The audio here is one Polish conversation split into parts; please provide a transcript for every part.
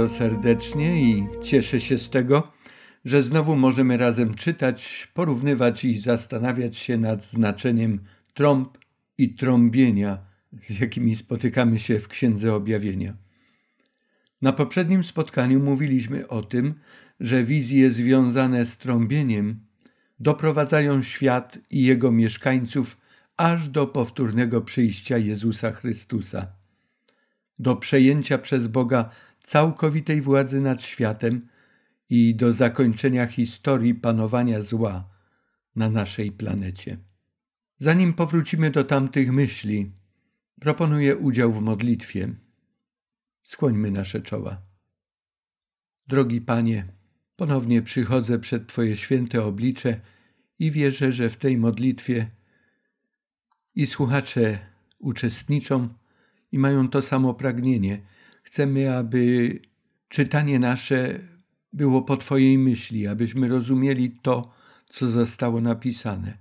bardzo serdecznie i cieszę się z tego, że znowu możemy razem czytać, porównywać i zastanawiać się nad znaczeniem trąb i trąbienia, z jakimi spotykamy się w Księdze Objawienia. Na poprzednim spotkaniu mówiliśmy o tym, że wizje związane z trąbieniem doprowadzają świat i jego mieszkańców aż do powtórnego przyjścia Jezusa Chrystusa, do przejęcia przez Boga całkowitej władzy nad światem i do zakończenia historii panowania zła na naszej planecie. Zanim powrócimy do tamtych myśli, proponuję udział w modlitwie. Skłońmy nasze czoła. Drogi Panie, ponownie przychodzę przed Twoje święte oblicze i wierzę, że w tej modlitwie i słuchacze uczestniczą i mają to samo pragnienie. Chcemy, aby czytanie nasze było po Twojej myśli, abyśmy rozumieli to, co zostało napisane,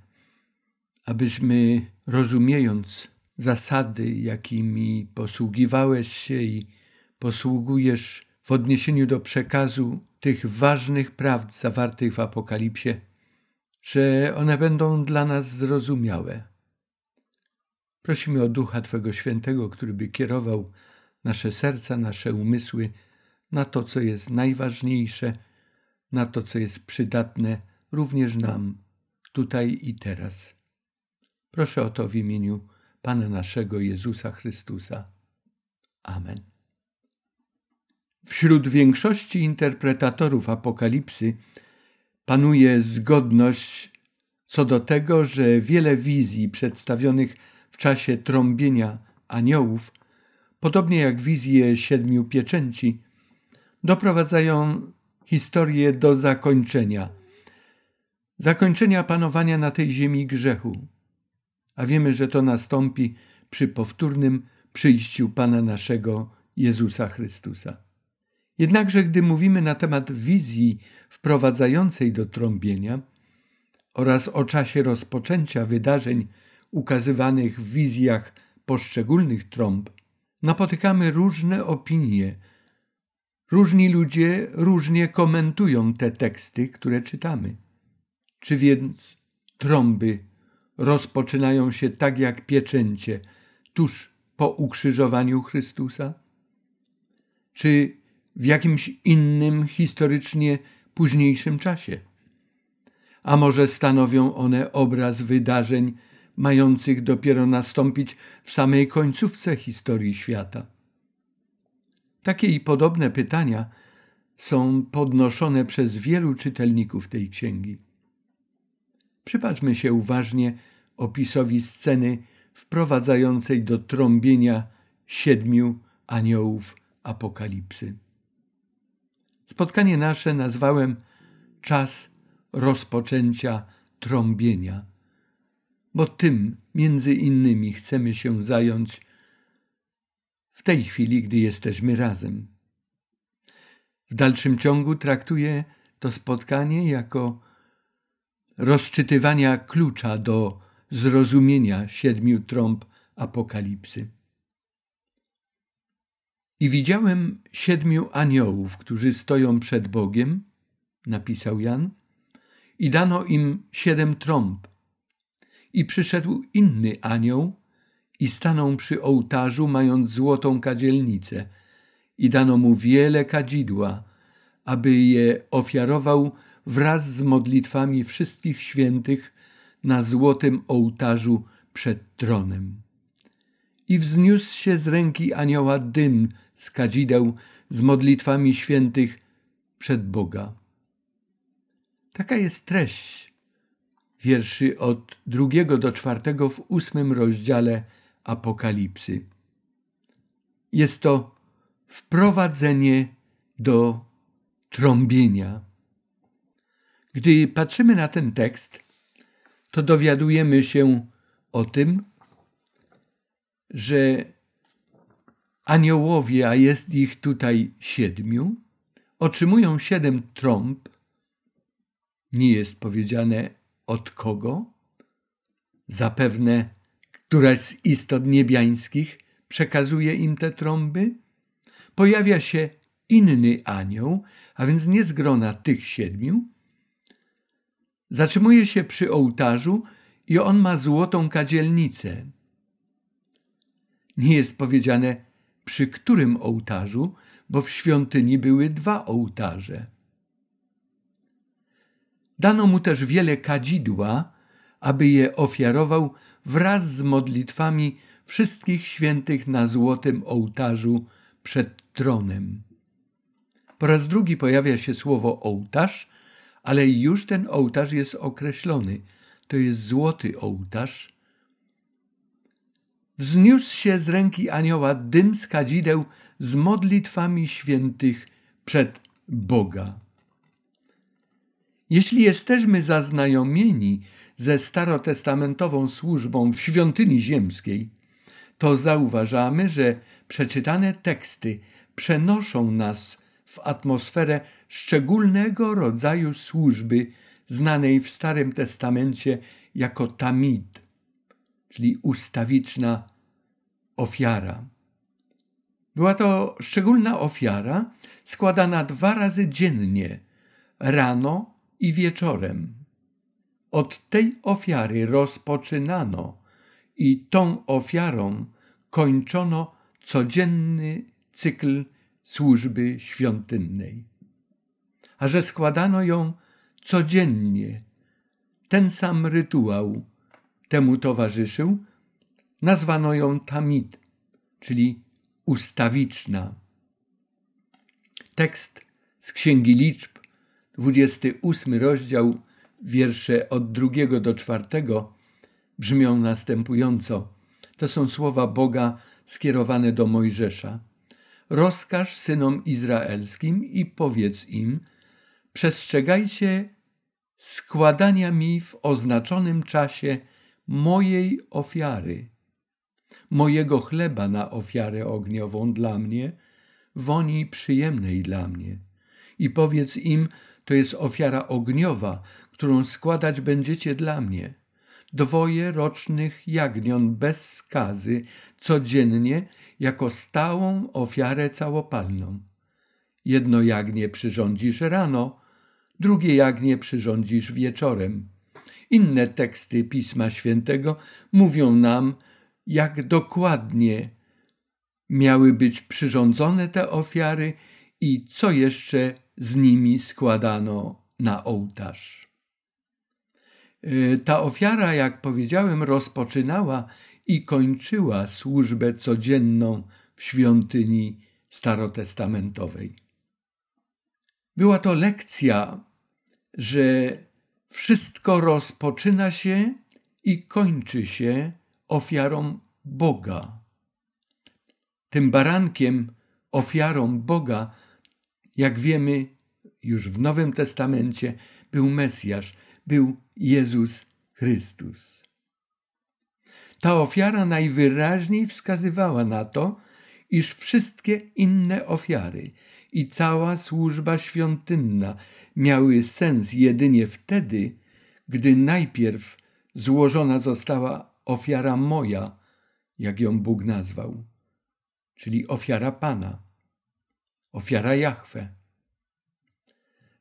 abyśmy rozumiejąc zasady, jakimi posługiwałeś się i posługujesz w odniesieniu do przekazu tych ważnych prawd zawartych w Apokalipsie, że one będą dla nas zrozumiałe. Prosimy o Ducha Twego Świętego, który by kierował nasze serca, nasze umysły na to, co jest najważniejsze, na to, co jest przydatne również nam, tutaj i teraz. Proszę o to w imieniu Pana naszego Jezusa Chrystusa. Amen. Wśród większości interpretatorów Apokalipsy panuje zgodność co do tego, że wiele wizji przedstawionych w czasie trąbienia aniołów, podobnie jak wizje siedmiu pieczęci, doprowadzają historię do zakończenia. Zakończenia panowania na tej ziemi grzechu. A wiemy, że to nastąpi przy powtórnym przyjściu Pana naszego Jezusa Chrystusa. Jednakże, gdy mówimy na temat wizji wprowadzającej do trąbienia oraz o czasie rozpoczęcia wydarzeń ukazywanych w wizjach poszczególnych trąb, napotykamy różne opinie. Różni ludzie różnie komentują te teksty, które czytamy. Czy więc trąby rozpoczynają się tak jak pieczęcie tuż po ukrzyżowaniu Chrystusa? Czy w jakimś innym historycznie późniejszym czasie? A może stanowią one obraz wydarzeń mających dopiero nastąpić w samej końcówce historii świata? Takie i podobne pytania są podnoszone przez wielu czytelników tej księgi. Przypatrzmy się uważnie opisowi sceny wprowadzającej do trąbienia siedmiu aniołów apokalipsy. Spotkanie nasze nazwałem czas rozpoczęcia trąbienia, bo tym między innymi chcemy się zająć w tej chwili, gdy jesteśmy razem. W dalszym ciągu traktuję to spotkanie jako rozczytywania klucza do zrozumienia siedmiu trąb apokalipsy. I widziałem siedmiu aniołów, którzy stoją przed Bogiem, napisał Jan, i dano im siedem trąb. I przyszedł inny anioł i stanął przy ołtarzu, mając złotą kadzielnicę, i dano mu wiele kadzidła, aby je ofiarował wraz z modlitwami wszystkich świętych na złotym ołtarzu przed tronem. I wzniósł się z ręki anioła dym z kadzideł z modlitwami świętych przed Boga. Taka jest treść wierszy od drugiego do czwartego w ósmym rozdziale Apokalipsy. Jest to wprowadzenie do trąbienia. Gdy patrzymy na ten tekst, to dowiadujemy się o tym, że aniołowie, a jest ich tutaj siedmiu, otrzymują siedem trąb. Nie jest powiedziane od kogo. Zapewne któraś z istot niebiańskich przekazuje im te trąby. Pojawia się inny anioł, a więc nie z grona tych siedmiu, zatrzymuje się przy ołtarzu i on ma złotą kadzielnicę. Nie jest powiedziane przy którym ołtarzu, bo w świątyni były dwa ołtarze. Dano mu też wiele kadzidła, aby je ofiarował wraz z modlitwami wszystkich świętych na złotym ołtarzu przed tronem. Po raz drugi pojawia się słowo ołtarz, ale już ten ołtarz jest określony. To jest złoty ołtarz. Wzniósł się z ręki anioła dym z kadzideł z modlitwami świętych przed Boga. Jeśli jesteśmy zaznajomieni ze starotestamentową służbą w świątyni ziemskiej, to zauważamy, że przeczytane teksty przenoszą nas w atmosferę szczególnego rodzaju służby znanej w Starym Testamencie jako tamid, czyli ustawiczna ofiara. Była to szczególna ofiara składana dwa razy dziennie, rano i wieczorem. Od tej ofiary rozpoczynano i tą ofiarą kończono codzienny cykl służby świątynnej. A że składano ją codziennie, ten sam rytuał temu towarzyszył, nazwano ją tamid, czyli ustawiczna. Tekst z Księgi Liczb, 28 rozdział, wiersze od drugiego do czwartego brzmią następująco. To są słowa Boga skierowane do Mojżesza. Rozkaż synom izraelskim i powiedz im: Przestrzegajcie składania mi w oznaczonym czasie mojej ofiary, mojego chleba na ofiarę ogniową dla mnie, woni przyjemnej dla mnie. I powiedz im: To jest ofiara ogniowa, którą składać będziecie dla mnie dwoje rocznych jagnion bez skazy codziennie jako stałą ofiarę całopalną. Jedno jagnię przyrządzisz rano, drugie jagnię przyrządzisz wieczorem. Inne teksty Pisma Świętego mówią nam, jak dokładnie miały być przyrządzone te ofiary i co jeszcze z nimi składano na ołtarz. Y, ta ofiara, jak powiedziałem, rozpoczynała i kończyła służbę codzienną w świątyni starotestamentowej. Była to lekcja, że wszystko rozpoczyna się i kończy się ofiarą Boga. Tym barankiem, ofiarą Boga, jak wiemy już w Nowym Testamencie, był Mesjasz, był Jezus Chrystus. Ta ofiara najwyraźniej wskazywała na to, iż wszystkie inne ofiary i cała służba świątynna miały sens jedynie wtedy, gdy najpierw złożona została ofiara moja, jak ją Bóg nazwał, czyli ofiara Pana, ofiara Jahwe.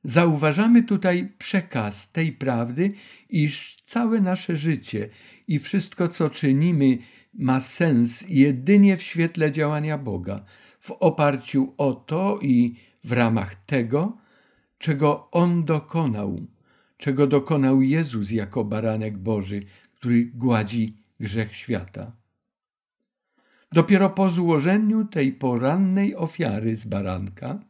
Zauważamy tutaj przekaz tej prawdy, iż całe nasze życie i wszystko, co czynimy, ma sens jedynie w świetle działania Boga, w oparciu o to i w ramach tego, czego On dokonał, czego dokonał Jezus jako baranek Boży, który gładzi grzech świata. Dopiero po złożeniu tej porannej ofiary z baranka,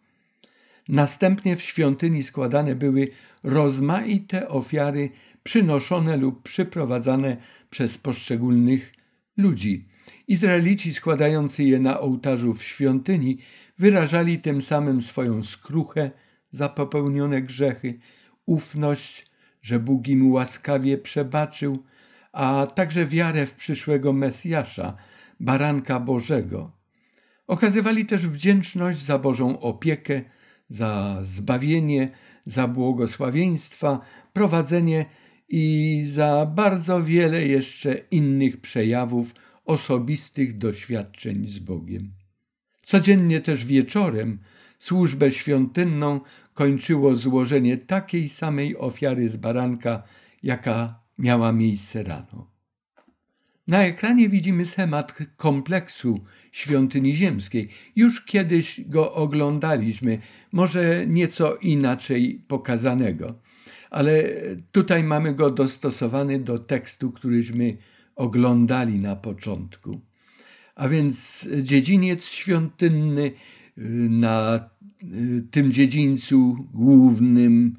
Następnie w świątyni składane były rozmaite ofiary przynoszone lub przyprowadzane przez poszczególnych ludzi. Izraelici składający je na ołtarzu w świątyni wyrażali tym samym swoją skruchę za popełnione grzechy, ufność, że Bóg im łaskawie przebaczył, a także wiarę w przyszłego Mesjasza, baranka Bożego. Okazywali też wdzięczność za Bożą opiekę, za zbawienie, za błogosławieństwa, prowadzenie i za bardzo wiele jeszcze innych przejawów osobistych doświadczeń z Bogiem. Codziennie też wieczorem służbę świątynną kończyło złożenie takiej samej ofiary z baranka, jaka miała miejsce rano. Na ekranie widzimy schemat kompleksu świątyni ziemskiej. Już kiedyś go oglądaliśmy, może nieco inaczej pokazanego, ale tutaj mamy go dostosowany do tekstu, któryśmy oglądali na początku. A więc dziedziniec świątynny y, na y, tym dziedzińcu głównym,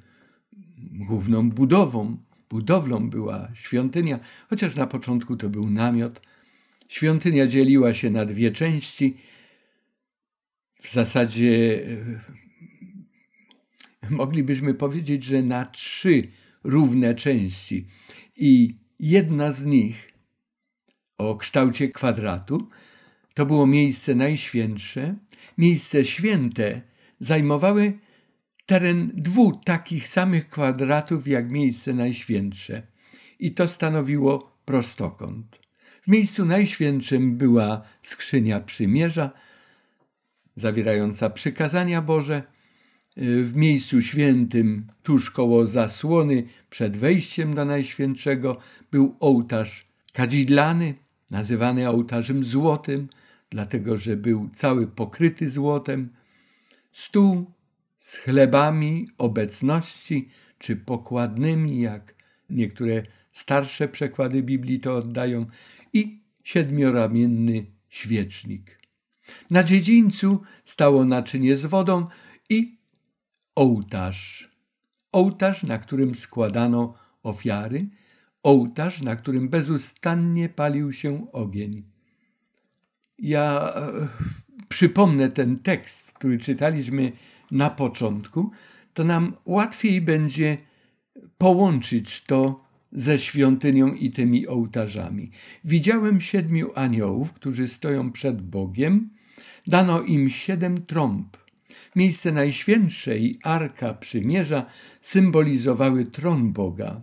główną budową budowlą była świątynia, chociaż na początku to był namiot. Świątynia dzieliła się na dwie części. W zasadzie e, moglibyśmy powiedzieć, że na trzy równe części. I jedna z nich o kształcie kwadratu to było miejsce najświętsze. Miejsce święte zajmowały teren dwóch takich samych kwadratów jak miejsce najświętsze i to stanowiło prostokąt. W miejscu najświętszym była skrzynia przymierza, zawierająca przykazania Boże. W miejscu świętym, tuż koło zasłony, przed wejściem do Najświętszego, był ołtarz kadzidlany, nazywany ołtarzem złotym, dlatego że był cały pokryty złotem. Stół z chlebami obecności, czy pokładnymi, jak niektóre starsze przekłady Biblii to oddają, i siedmioramienny świecznik. Na dziedzińcu stało naczynie z wodą i ołtarz. Ołtarz, na którym składano ofiary, ołtarz, na którym bezustannie palił się ogień. Ja e, przypomnę ten tekst, który czytaliśmy na początku, to nam łatwiej będzie połączyć to ze świątynią i tymi ołtarzami. Widziałem siedmiu aniołów, którzy stoją przed Bogiem. Dano im siedem trąb. Miejsce najświętsze i arka przymierza symbolizowały tron Boga.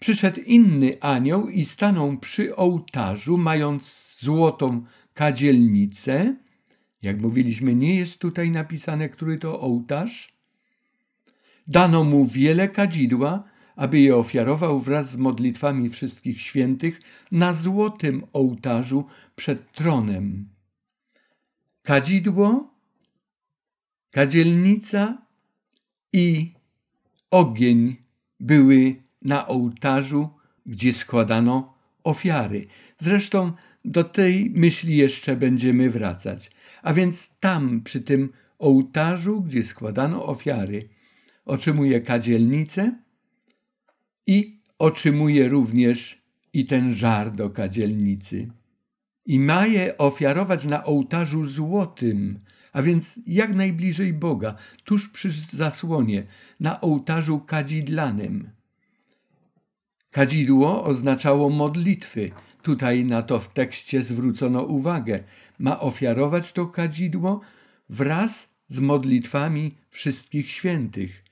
Przyszedł inny anioł i stanął przy ołtarzu, mając złotą kadzielnicę jak mówiliśmy, nie jest tutaj napisane, który to ołtarz. Dano mu wiele kadzidła, aby je ofiarował wraz z modlitwami wszystkich świętych na złotym ołtarzu przed tronem. Kadzidło, kadzielnica i ogień były na ołtarzu, gdzie składano ofiary. Zresztą do tej myśli jeszcze będziemy wracać. A więc tam, przy tym ołtarzu, gdzie składano ofiary, otrzymuje kadzielnicę i otrzymuje również i ten żar do kadzielnicy. I ma je ofiarować na ołtarzu złotym, a więc jak najbliżej Boga, tuż przy zasłonie, na ołtarzu kadzidlanym. Kadzidło oznaczało modlitwy. Tutaj na to w tekście zwrócono uwagę. Ma ofiarować to kadzidło wraz z modlitwami wszystkich świętych.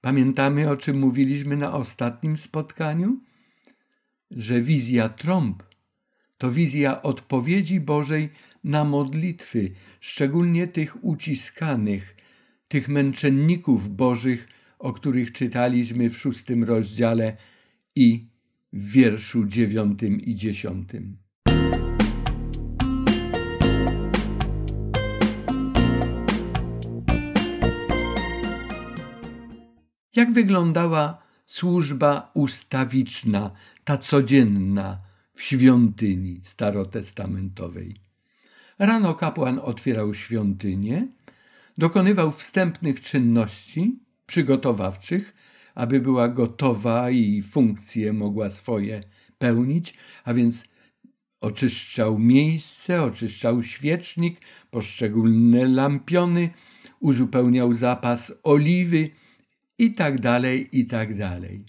Pamiętamy, o czym mówiliśmy na ostatnim spotkaniu? Że wizja trąb to wizja odpowiedzi Bożej na modlitwy, szczególnie tych uciskanych, tych męczenników Bożych, o których czytaliśmy w szóstym rozdziale i w wierszu dziewiątym i dziesiątym. Jak wyglądała służba ustawiczna, ta codzienna w świątyni starotestamentowej? Rano kapłan otwierał świątynię, dokonywał wstępnych czynności przygotowawczych aby była gotowa i funkcje mogła swoje pełnić, a więc oczyszczał miejsce, oczyszczał świecznik, poszczególne lampiony, uzupełniał zapas oliwy i tak dalej, i tak dalej.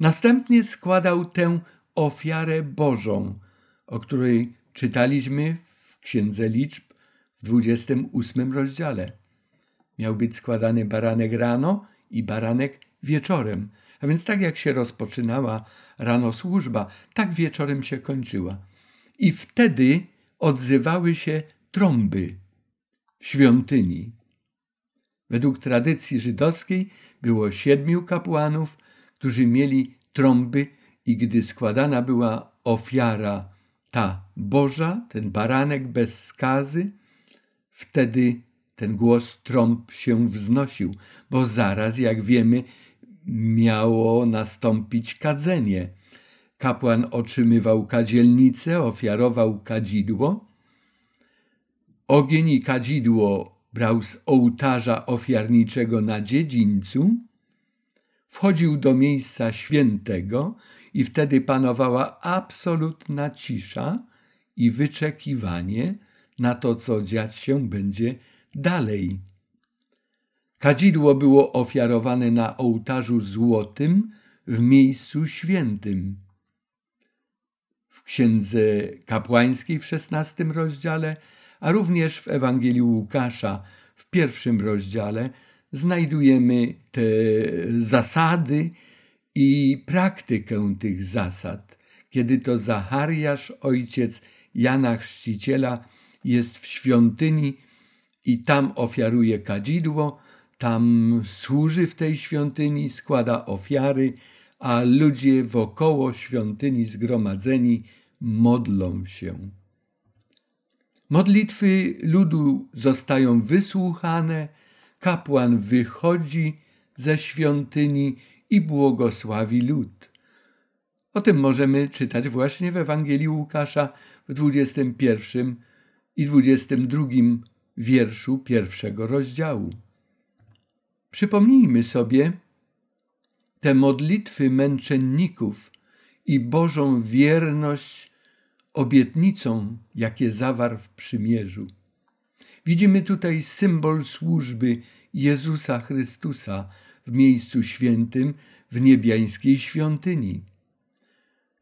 Następnie składał tę ofiarę Bożą, o której czytaliśmy w Księdze Liczb w 28 rozdziale. Miał być składany baranek rano i baranek wieczorem. A więc tak jak się rozpoczynała rano służba, tak wieczorem się kończyła. I wtedy odzywały się trąby. w świątyni. Według tradycji żydowskiej było siedmiu kapłanów, którzy mieli trąby i gdy składana była ofiara ta Boża, ten baranek bez skazy, wtedy ten głos trąb się wznosił, bo zaraz, jak wiemy, miało nastąpić kadzenie. Kapłan otrzymywał kadzielnicę, ofiarował kadzidło. Ogień i kadzidło brał z ołtarza ofiarniczego na dziedzińcu, wchodził do miejsca świętego i wtedy panowała absolutna cisza i wyczekiwanie na to, co dziać się będzie dalej. Kadzidło było ofiarowane na ołtarzu złotym w miejscu świętym. W księdze kapłańskiej w szesnastym rozdziale, a również w Ewangelii Łukasza w pierwszym rozdziale znajdujemy te zasady i praktykę tych zasad. Kiedy to Zachariasz, ojciec Jana Chrzciciela, jest w świątyni i tam ofiaruje kadzidło, tam służy w tej świątyni, składa ofiary, a ludzie wokoło świątyni zgromadzeni modlą się. Modlitwy ludu zostają wysłuchane, kapłan wychodzi ze świątyni i błogosławi lud. O tym możemy czytać właśnie w Ewangelii Łukasza w 21 i 22 wierszu pierwszego rozdziału. Przypomnijmy sobie te modlitwy męczenników i Bożą wierność obietnicom, jakie zawarł w przymierzu. Widzimy tutaj symbol służby Jezusa Chrystusa w miejscu świętym w niebiańskiej świątyni.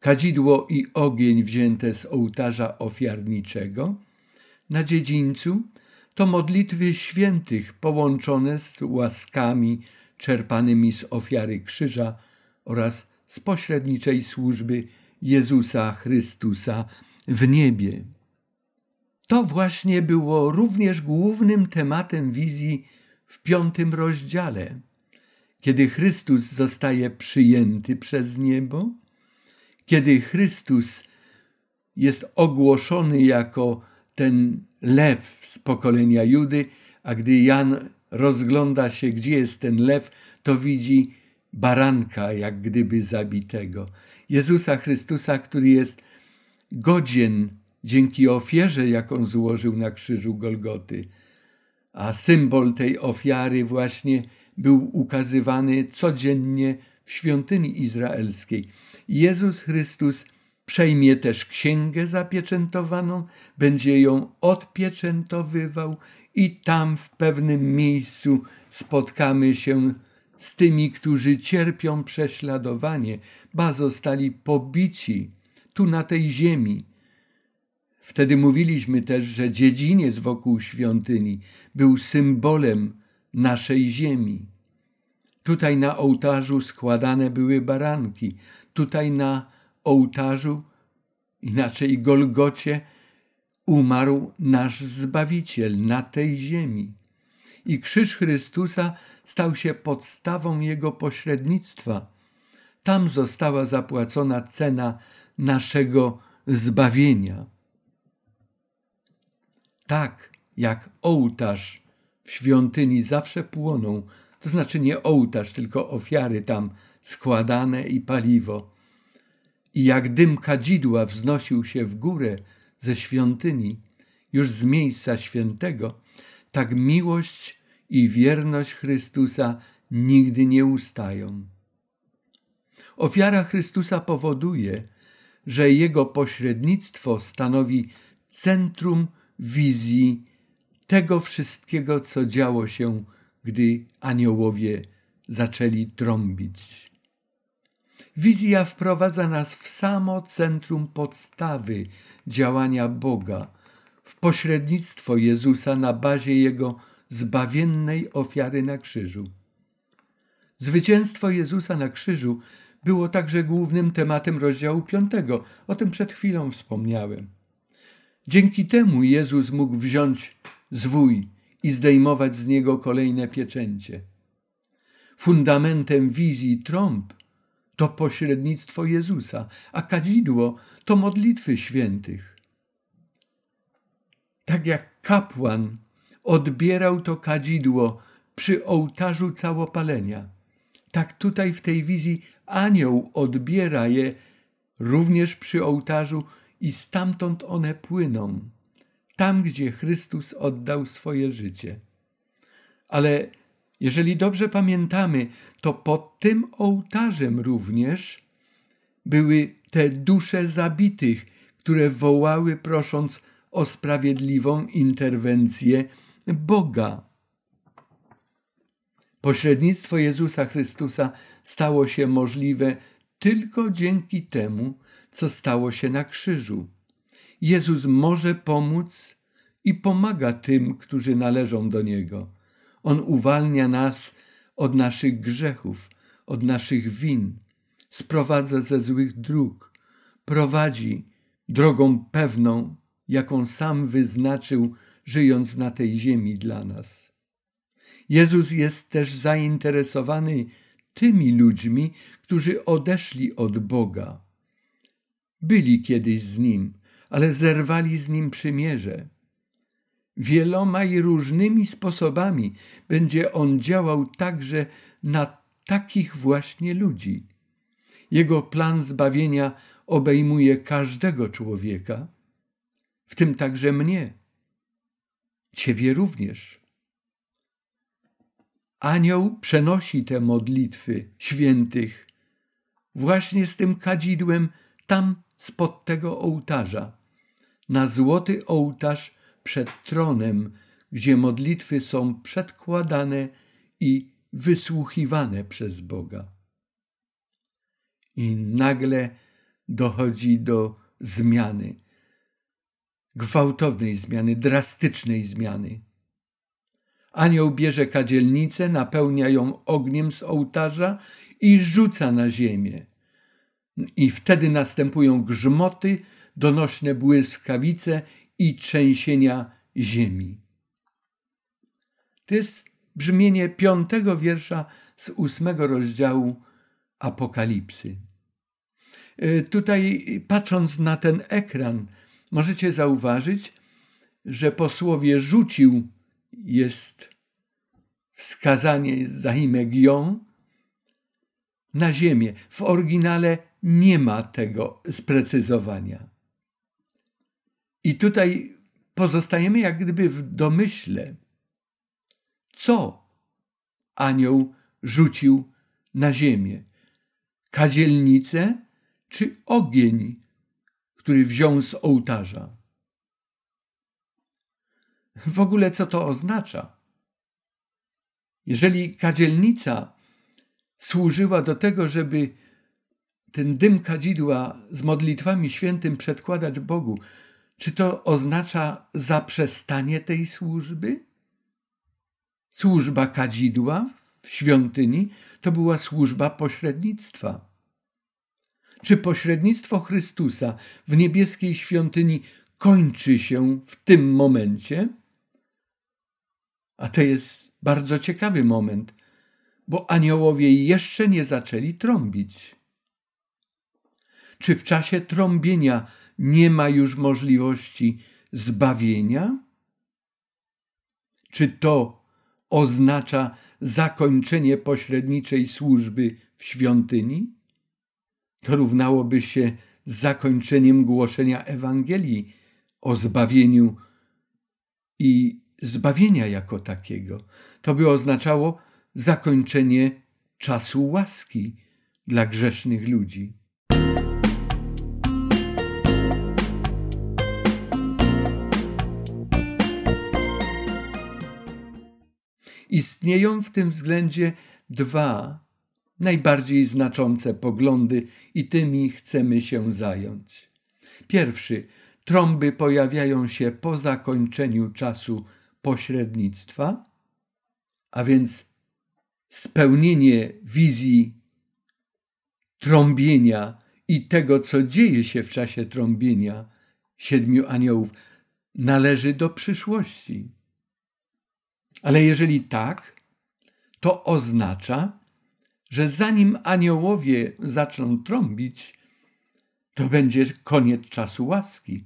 Kadzidło i ogień wzięte z ołtarza ofiarniczego na dziedzińcu to modlitwy świętych połączone z łaskami czerpanymi z ofiary krzyża oraz z pośredniczej służby Jezusa Chrystusa w niebie. To właśnie było również głównym tematem wizji w piątym rozdziale, kiedy Chrystus zostaje przyjęty przez niebo, kiedy Chrystus jest ogłoszony jako ten lew z pokolenia Judy, a gdy Jan rozgląda się, gdzie jest ten lew, to widzi baranka, jak gdyby zabitego. Jezusa Chrystusa, który jest godzien dzięki ofierze, jaką złożył na krzyżu Golgoty. A symbol tej ofiary właśnie był ukazywany codziennie w świątyni izraelskiej. Jezus Chrystus przejmie też księgę zapieczętowaną, będzie ją odpieczętowywał i tam w pewnym miejscu spotkamy się z tymi, którzy cierpią prześladowanie, ba zostali pobici tu na tej ziemi. Wtedy mówiliśmy też, że dziedziniec wokół świątyni był symbolem naszej ziemi. Tutaj na ołtarzu składane były baranki, tutaj na ołtarzu, inaczej Golgocie, umarł nasz Zbawiciel na tej ziemi. I krzyż Chrystusa stał się podstawą Jego pośrednictwa. Tam została zapłacona cena naszego zbawienia. Tak jak ołtarz w świątyni zawsze płoną, to znaczy nie ołtarz, tylko ofiary tam składane i paliwo. I jak dym kadzidła wznosił się w górę ze świątyni, już z miejsca świętego, tak miłość i wierność Chrystusa nigdy nie ustają. Ofiara Chrystusa powoduje, że Jego pośrednictwo stanowi centrum wizji tego wszystkiego, co działo się, gdy aniołowie zaczęli trąbić. Wizja wprowadza nas w samo centrum podstawy działania Boga, w pośrednictwo Jezusa na bazie Jego zbawiennej ofiary na krzyżu. Zwycięstwo Jezusa na krzyżu było także głównym tematem rozdziału 5. O tym przed chwilą wspomniałem. Dzięki temu Jezus mógł wziąć zwój i zdejmować z niego kolejne pieczęcie. Fundamentem wizji trąb to pośrednictwo Jezusa, a kadzidło to modlitwy świętych. Tak jak kapłan odbierał to kadzidło przy ołtarzu całopalenia, tak tutaj w tej wizji anioł odbiera je również przy ołtarzu i stamtąd one płyną, tam gdzie Chrystus oddał swoje życie. Ale jeżeli dobrze pamiętamy, to pod tym ołtarzem również były te dusze zabitych, które wołały prosząc o sprawiedliwą interwencję Boga. Pośrednictwo Jezusa Chrystusa stało się możliwe tylko dzięki temu, co stało się na krzyżu. Jezus może pomóc i pomaga tym, którzy należą do Niego. On uwalnia nas od naszych grzechów, od naszych win, sprowadza ze złych dróg, prowadzi drogą pewną, jaką sam wyznaczył, żyjąc na tej ziemi dla nas. Jezus jest też zainteresowany tymi ludźmi, którzy odeszli od Boga. Byli kiedyś z Nim, ale zerwali z Nim przymierze. Wieloma i różnymi sposobami będzie On działał także na takich właśnie ludzi. Jego plan zbawienia obejmuje każdego człowieka, w tym także mnie, Ciebie również. Anioł przenosi te modlitwy świętych właśnie z tym kadzidłem tam spod tego ołtarza, na złoty ołtarz przed tronem, gdzie modlitwy są przedkładane i wysłuchiwane przez Boga. I nagle dochodzi do zmiany, gwałtownej zmiany, drastycznej zmiany. Anioł bierze kadzielnicę, napełnia ją ogniem z ołtarza i rzuca na ziemię. I wtedy następują grzmoty, donośne błyskawice i trzęsienia ziemi. To jest brzmienie piątego wiersza z ósmego rozdziału Apokalipsy. E, tutaj, patrząc na ten ekran, możecie zauważyć, że po słowie rzucił jest wskazanie zaimegion na ziemię. W oryginale nie ma tego sprecyzowania. I tutaj pozostajemy jak gdyby w domyśle, co anioł rzucił na ziemię. Kadzielnicę czy ogień, który wziął z ołtarza. W ogóle co to oznacza? Jeżeli kadzielnica służyła do tego, żeby ten dym kadzidła z modlitwami świętym przedkładać Bogu, czy to oznacza zaprzestanie tej służby? Służba kadzidła w świątyni to była służba pośrednictwa. Czy pośrednictwo Chrystusa w niebieskiej świątyni kończy się w tym momencie? A to jest bardzo ciekawy moment, bo aniołowie jeszcze nie zaczęli trąbić. Czy w czasie trąbienia nie ma już możliwości zbawienia? Czy to oznacza zakończenie pośredniczej służby w świątyni? To równałoby się z zakończeniem głoszenia Ewangelii o zbawieniu i zbawienia jako takiego. To by oznaczało zakończenie czasu łaski dla grzesznych ludzi. Istnieją w tym względzie dwa najbardziej znaczące poglądy i tymi chcemy się zająć. Pierwszy, trąby pojawiają się po zakończeniu czasu pośrednictwa, a więc spełnienie wizji trąbienia i tego, co dzieje się w czasie trąbienia siedmiu aniołów, należy do przyszłości. Ale jeżeli tak, to oznacza, że zanim aniołowie zaczną trąbić, to będzie koniec czasu łaski.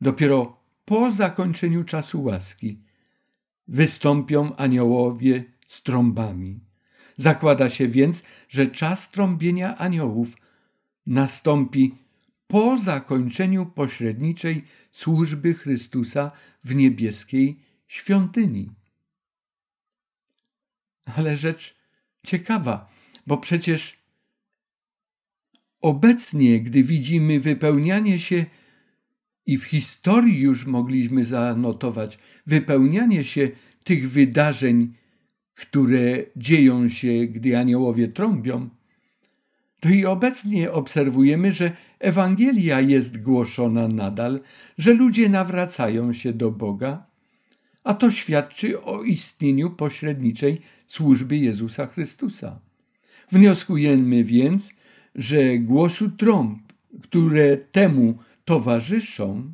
Dopiero po zakończeniu czasu łaski wystąpią aniołowie z trąbami. Zakłada się więc, że czas trąbienia aniołów nastąpi po zakończeniu pośredniczej służby Chrystusa w niebieskiej świątyni. Ale rzecz ciekawa, bo przecież obecnie, gdy widzimy wypełnianie się i w historii już mogliśmy zanotować wypełnianie się tych wydarzeń, które dzieją się, gdy aniołowie trąbią, to i obecnie obserwujemy, że Ewangelia jest głoszona nadal, że ludzie nawracają się do Boga, a to świadczy o istnieniu pośredniczej służby Jezusa Chrystusa. Wnioskujemy więc, że głosu trąb, które temu towarzyszą,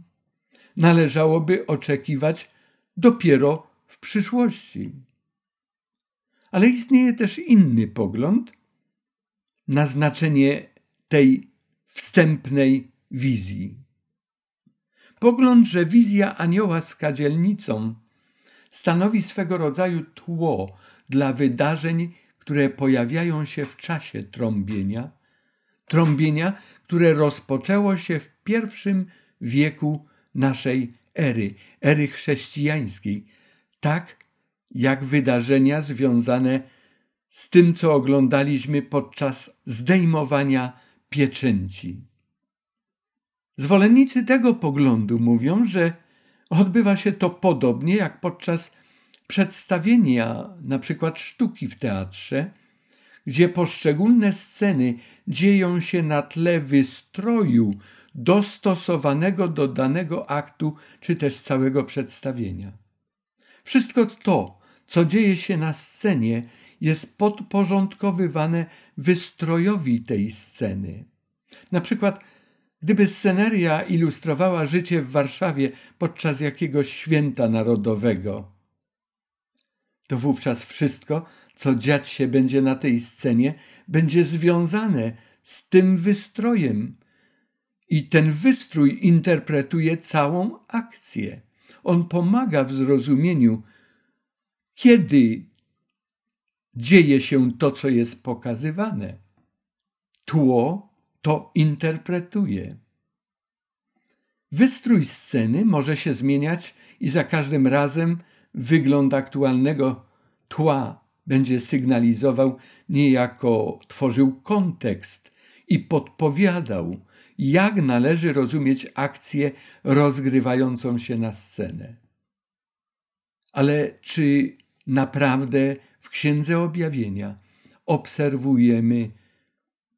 należałoby oczekiwać dopiero w przyszłości. Ale istnieje też inny pogląd na znaczenie tej wstępnej wizji. Pogląd, że wizja anioła z kadzielnicą stanowi swego rodzaju tło dla wydarzeń, które pojawiają się w czasie trąbienia, trąbienia, które rozpoczęło się w pierwszym wieku naszej ery, ery chrześcijańskiej, tak jak wydarzenia związane z tym, co oglądaliśmy podczas zdejmowania pieczęci. Zwolennicy tego poglądu mówią, że odbywa się to podobnie jak podczas przedstawienia na przykład sztuki w teatrze, gdzie poszczególne sceny dzieją się na tle wystroju dostosowanego do danego aktu czy też całego przedstawienia. Wszystko to, co dzieje się na scenie, jest podporządkowywane wystrojowi tej sceny. Na przykład, gdyby sceneria ilustrowała życie w Warszawie podczas jakiegoś święta narodowego, to wówczas wszystko, co dziać się będzie na tej scenie, będzie związane z tym wystrojem. I ten wystrój interpretuje całą akcję. On pomaga w zrozumieniu, kiedy dzieje się to, co jest pokazywane. Tło to interpretuje. Wystrój sceny może się zmieniać i za każdym razem wygląd aktualnego tła będzie sygnalizował, niejako tworzył kontekst i podpowiadał, jak należy rozumieć akcję rozgrywającą się na scenę. Ale czy naprawdę w Księdze Objawienia obserwujemy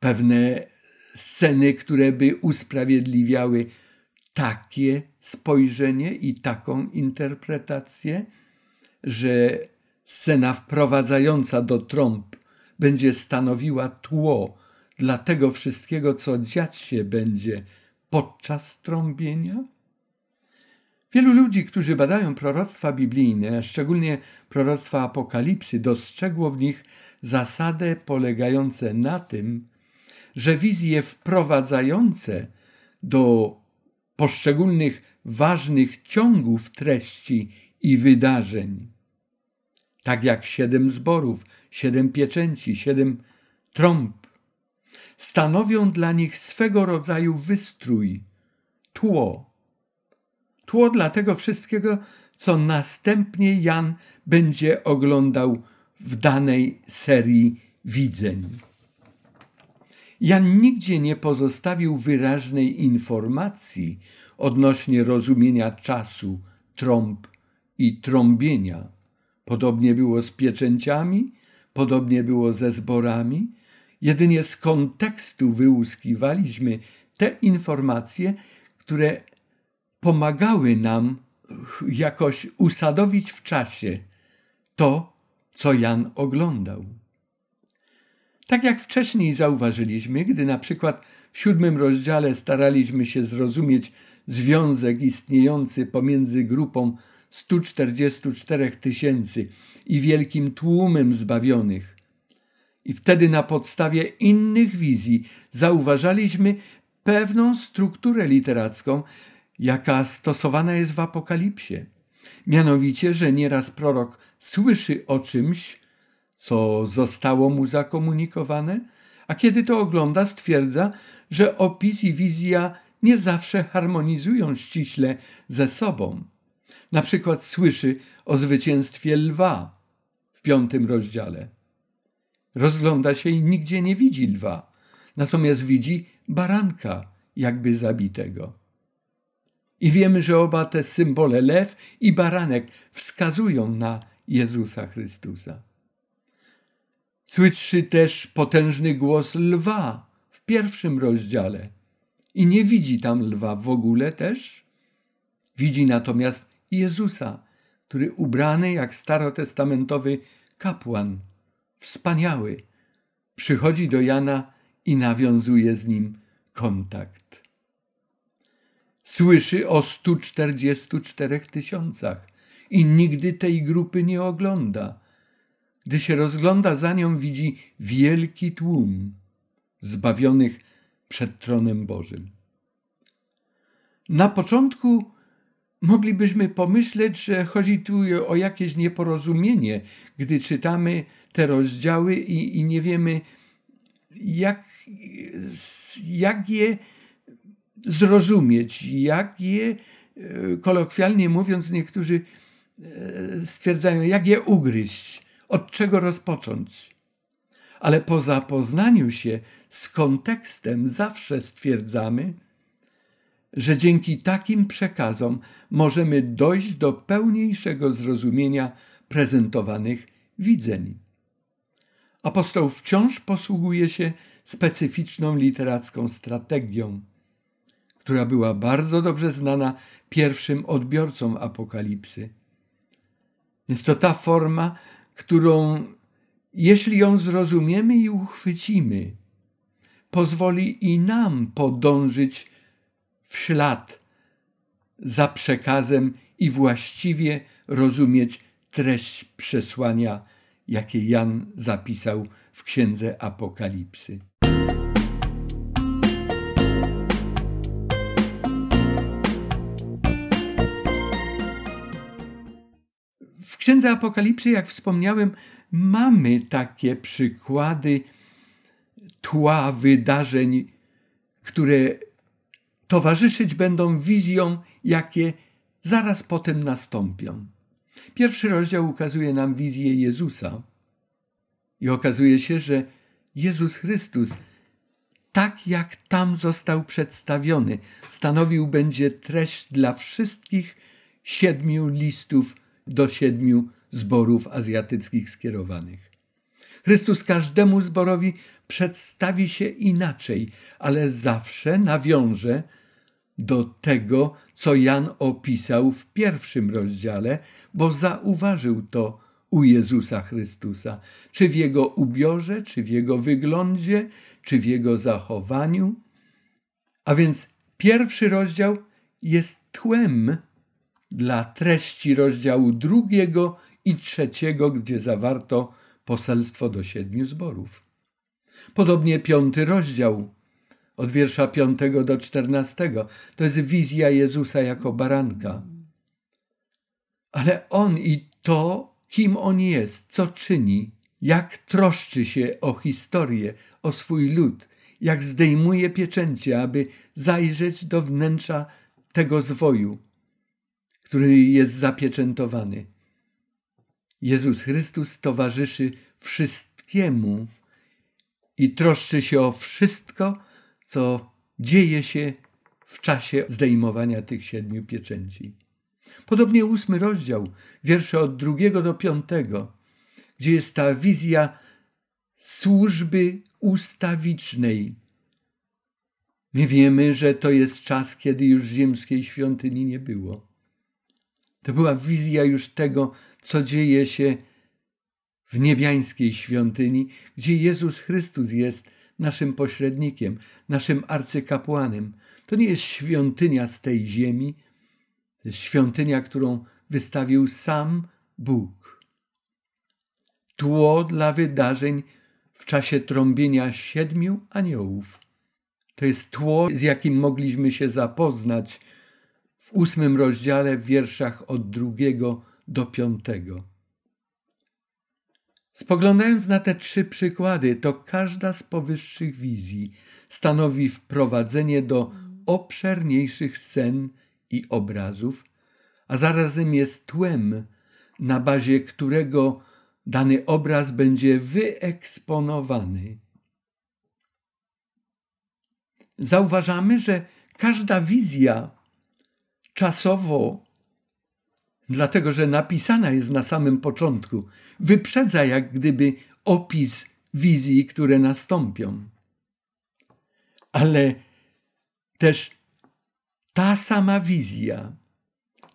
pewne sceny, które by usprawiedliwiały takie spojrzenie i taką interpretację, że scena wprowadzająca do trąb będzie stanowiła tło dla tego wszystkiego, co dziać się będzie podczas trąbienia? Wielu ludzi, którzy badają proroctwa biblijne, szczególnie proroctwa Apokalipsy, dostrzegło w nich zasadę polegającą na tym, że wizje wprowadzające do poszczególnych ważnych ciągów treści i wydarzeń, tak jak siedem zborów, siedem pieczęci, siedem trąb, stanowią dla nich swego rodzaju wystrój, tło, tło dla tego wszystkiego, co następnie Jan będzie oglądał w danej serii widzeń. Jan nigdzie nie pozostawił wyraźnej informacji odnośnie rozumienia czasu, trąb i trąbienia. Podobnie było z pieczęciami, podobnie było ze zborami. Jedynie z kontekstu wyłuskiwaliśmy te informacje, które pomagały nam jakoś usadowić w czasie to, co Jan oglądał. Tak jak wcześniej zauważyliśmy, gdy na przykład w siódmym rozdziale staraliśmy się zrozumieć związek istniejący pomiędzy grupą 144 tysięcy i wielkim tłumem zbawionych. I wtedy na podstawie innych wizji zauważaliśmy pewną strukturę literacką, jaka stosowana jest w Apokalipsie. Mianowicie, że nieraz prorok słyszy o czymś, co zostało mu zakomunikowane, a kiedy to ogląda, stwierdza, że opis i wizja nie zawsze harmonizują ściśle ze sobą. Na przykład słyszy o zwycięstwie lwa w piątym rozdziale. Rozgląda się i nigdzie nie widzi lwa, natomiast widzi baranka, jakby zabitego. I wiemy, że oba te symbole, lew i baranek, wskazują na Jezusa Chrystusa. Słyszy też potężny głos lwa w pierwszym rozdziale i nie widzi tam lwa w ogóle też. Widzi natomiast Jezusa, który ubrany jak starotestamentowy kapłan, wspaniały, przychodzi do Jana i nawiązuje z nim kontakt. Słyszy o 144 tysiącach i nigdy tej grupy nie ogląda. Gdy się rozgląda za nią, widzi wielki tłum zbawionych przed tronem Bożym. Na początku moglibyśmy pomyśleć, że chodzi tu o jakieś nieporozumienie, gdy czytamy te rozdziały i, i nie wiemy, jak, jak je zrozumieć, jak je, e, kolokwialnie mówiąc, niektórzy e, stwierdzają, jak je ugryźć, od czego rozpocząć. Ale po zapoznaniu się z kontekstem zawsze stwierdzamy, że dzięki takim przekazom możemy dojść do pełniejszego zrozumienia prezentowanych widzeń. Apostoł wciąż posługuje się specyficzną literacką strategią, która była bardzo dobrze znana pierwszym odbiorcom apokalipsy. Jest to ta forma, którą, jeśli ją zrozumiemy i uchwycimy, pozwoli i nam podążyć w ślad za przekazem i właściwie rozumieć treść przesłania, jakie Jan zapisał w księdze Apokalipsy. Księdze Apokalipsy, jak wspomniałem, mamy takie przykłady tła wydarzeń, które towarzyszyć będą wizjom, jakie zaraz potem nastąpią. Pierwszy rozdział ukazuje nam wizję Jezusa. I okazuje się, że Jezus Chrystus, tak jak tam został przedstawiony, stanowił będzie treść dla wszystkich siedmiu listów do siedmiu zborów azjatyckich skierowanych. Chrystus każdemu zborowi przedstawi się inaczej, ale zawsze nawiąże do tego, co Jan opisał w pierwszym rozdziale, bo zauważył to u Jezusa Chrystusa, czy w jego ubiorze, czy w jego wyglądzie, czy w jego zachowaniu. A więc pierwszy rozdział jest tłem dla treści rozdziału drugiego i trzeciego, gdzie zawarto poselstwo do siedmiu zborów. Podobnie piąty rozdział, od wiersza piątego do czternastego, to jest wizja Jezusa jako baranka. Ale On i to, kim On jest, co czyni, jak troszczy się o historię, o swój lud, jak zdejmuje pieczęcie, aby zajrzeć do wnętrza tego zwoju, który jest zapieczętowany. Jezus Chrystus towarzyszy wszystkiemu i troszczy się o wszystko, co dzieje się w czasie zdejmowania tych siedmiu pieczęci. Podobnie ósmy rozdział, wiersze od drugiego do piątego, gdzie jest ta wizja służby ustawicznej. My wiemy, że to jest czas, kiedy już ziemskiej świątyni nie było. To była wizja już tego, co dzieje się w niebiańskiej świątyni, gdzie Jezus Chrystus jest naszym pośrednikiem, naszym arcykapłanem. To nie jest świątynia z tej ziemi, to jest świątynia, którą wystawił sam Bóg. Tło dla wydarzeń w czasie trąbienia siedmiu aniołów. To jest tło, z jakim mogliśmy się zapoznać w ósmym rozdziale w wierszach od drugiego do piątego. Spoglądając na te trzy przykłady, to każda z powyższych wizji stanowi wprowadzenie do obszerniejszych scen i obrazów, a zarazem jest tłem, na bazie którego dany obraz będzie wyeksponowany. Zauważamy, że każda wizja czasowo, dlatego że napisana jest na samym początku, wyprzedza jak gdyby opis wizji, które nastąpią. Ale też ta sama wizja,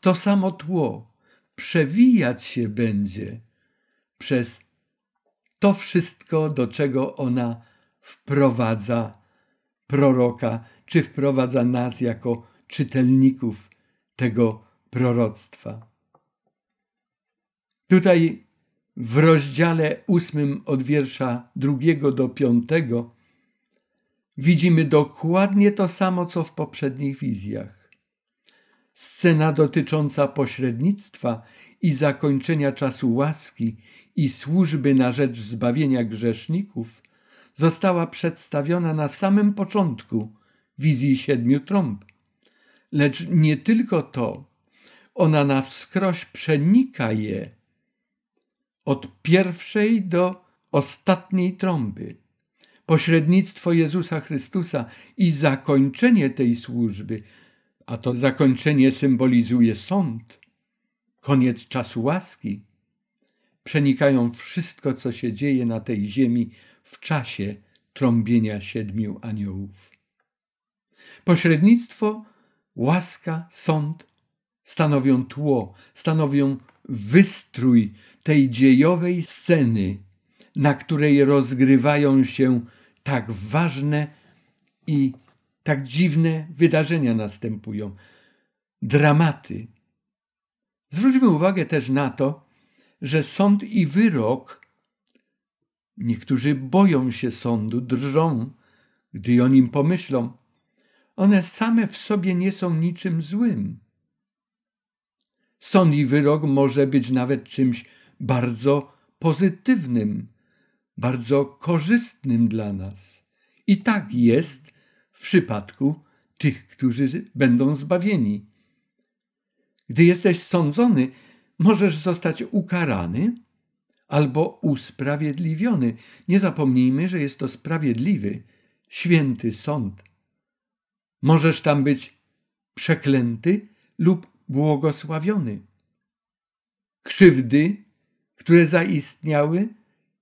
to samo tło przewijać się będzie przez to wszystko, do czego ona wprowadza proroka, czy wprowadza nas jako czytelników tego proroctwa. Tutaj w rozdziale ósmym od wiersza drugiego do piątego widzimy dokładnie to samo, co w poprzednich wizjach. Scena dotycząca pośrednictwa i zakończenia czasu łaski i służby na rzecz zbawienia grzeszników została przedstawiona na samym początku wizji siedmiu trąb. Lecz nie tylko to, ona na wskroś przenika je od pierwszej do ostatniej trąby. Pośrednictwo Jezusa Chrystusa i zakończenie tej służby, a to zakończenie symbolizuje sąd, koniec czasu łaski, przenikają wszystko, co się dzieje na tej ziemi w czasie trąbienia siedmiu aniołów. Pośrednictwo, łaska, sąd stanowią tło, stanowią wystrój tej dziejowej sceny, na której rozgrywają się tak ważne i tak dziwne wydarzenia następują. Dramaty. Zwróćmy uwagę też na to, że sąd i wyrok, niektórzy boją się sądu, drżą, gdy o nim pomyślą. One same w sobie nie są niczym złym. Sąd i wyrok może być nawet czymś bardzo pozytywnym, bardzo korzystnym dla nas. I tak jest w przypadku tych, którzy będą zbawieni. Gdy jesteś sądzony, możesz zostać ukarany albo usprawiedliwiony. Nie zapomnijmy, że jest to sprawiedliwy, święty sąd. Możesz tam być przeklęty lub błogosławiony. Krzywdy, które zaistniały,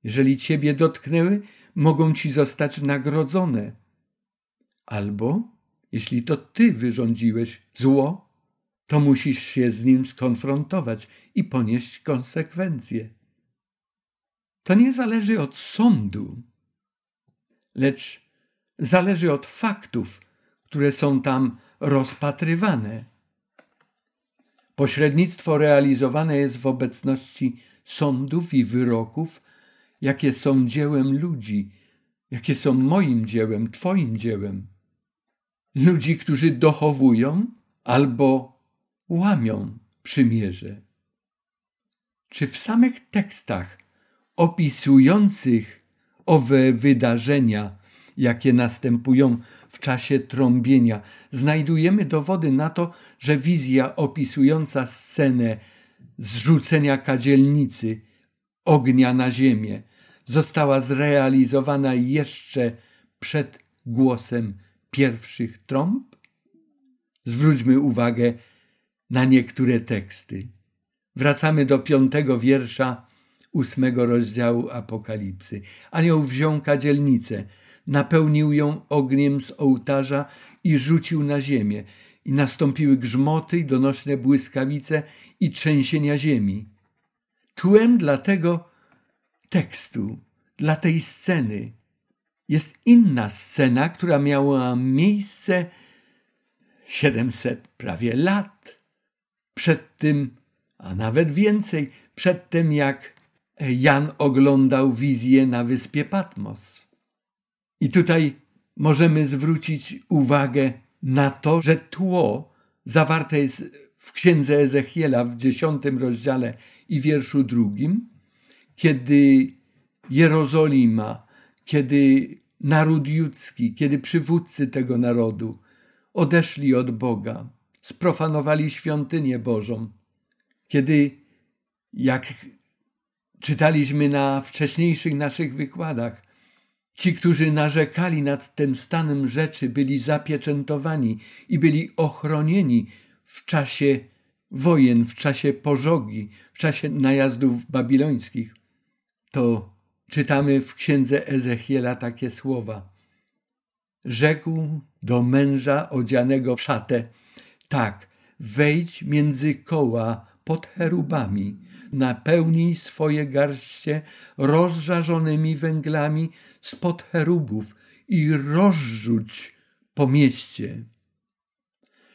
jeżeli ciebie dotknęły, mogą ci zostać nagrodzone. Albo, jeśli to ty wyrządziłeś zło, to musisz się z nim skonfrontować i ponieść konsekwencje. To nie zależy od sądu, lecz zależy od faktów, które są tam rozpatrywane. Pośrednictwo realizowane jest w obecności sądów i wyroków, jakie są dziełem ludzi, jakie są moim dziełem, Twoim dziełem. Ludzi, którzy dochowują albo łamią przymierze. Czy w samych tekstach opisujących owe wydarzenia jakie następują w czasie trąbienia, znajdujemy dowody na to, że wizja opisująca scenę zrzucenia kadzielnicy, ognia na ziemię, została zrealizowana jeszcze przed głosem pierwszych trąb? Zwróćmy uwagę na niektóre teksty. Wracamy do piątego wiersza ósmego rozdziału Apokalipsy. Anioł wziął kadzielnicę, napełnił ją ogniem z ołtarza i rzucił na ziemię. I nastąpiły grzmoty i donośne błyskawice i trzęsienia ziemi. Tłem dla tego tekstu, dla tej sceny jest inna scena, która miała miejsce 700 prawie lat przed tym a nawet więcej, przedtem jak Jan oglądał wizję na wyspie Patmos. I tutaj możemy zwrócić uwagę na to, że tło zawarte jest w księdze Ezechiela w dziesiątym rozdziale i wierszu drugim, kiedy Jerozolima, kiedy naród judzki, kiedy przywódcy tego narodu odeszli od Boga, sprofanowali świątynię Bożą, kiedy, jak czytaliśmy na wcześniejszych naszych wykładach, ci, którzy narzekali nad tym stanem rzeczy, byli zapieczętowani i byli ochronieni w czasie wojen, w czasie pożogi, w czasie najazdów babilońskich, to czytamy w księdze Ezechiela takie słowa. Rzekł do męża odzianego w szatę, tak, wejdź między koła pod cherubami, napełnij swoje garście rozżarzonymi węglami spod cherubów i rozrzuć po mieście.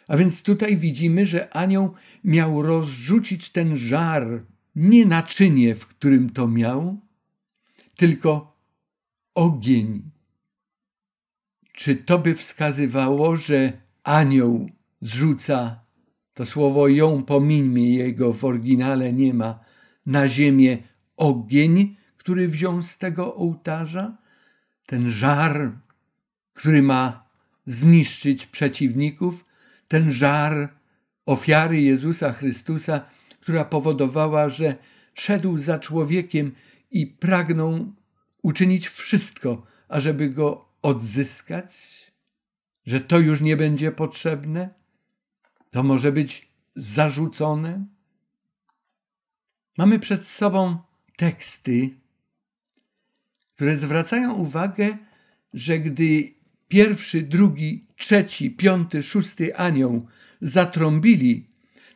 A więc tutaj widzimy, że anioł miał rozrzucić ten żar, nie naczynie, w którym to miał, tylko ogień. Czy to by wskazywało, że anioł zrzuca to słowo ją pomińmy, jego w oryginale nie ma, na ziemię ogień, który wziął z tego ołtarza, ten żar, który ma zniszczyć przeciwników, ten żar ofiary Jezusa Chrystusa, która powodowała, że szedł za człowiekiem i pragnął uczynić wszystko, ażeby go odzyskać, że to już nie będzie potrzebne, to może być zarzucone. Mamy przed sobą teksty, które zwracają uwagę, że gdy pierwszy, drugi, trzeci, piąty, szósty anioł zatrąbili,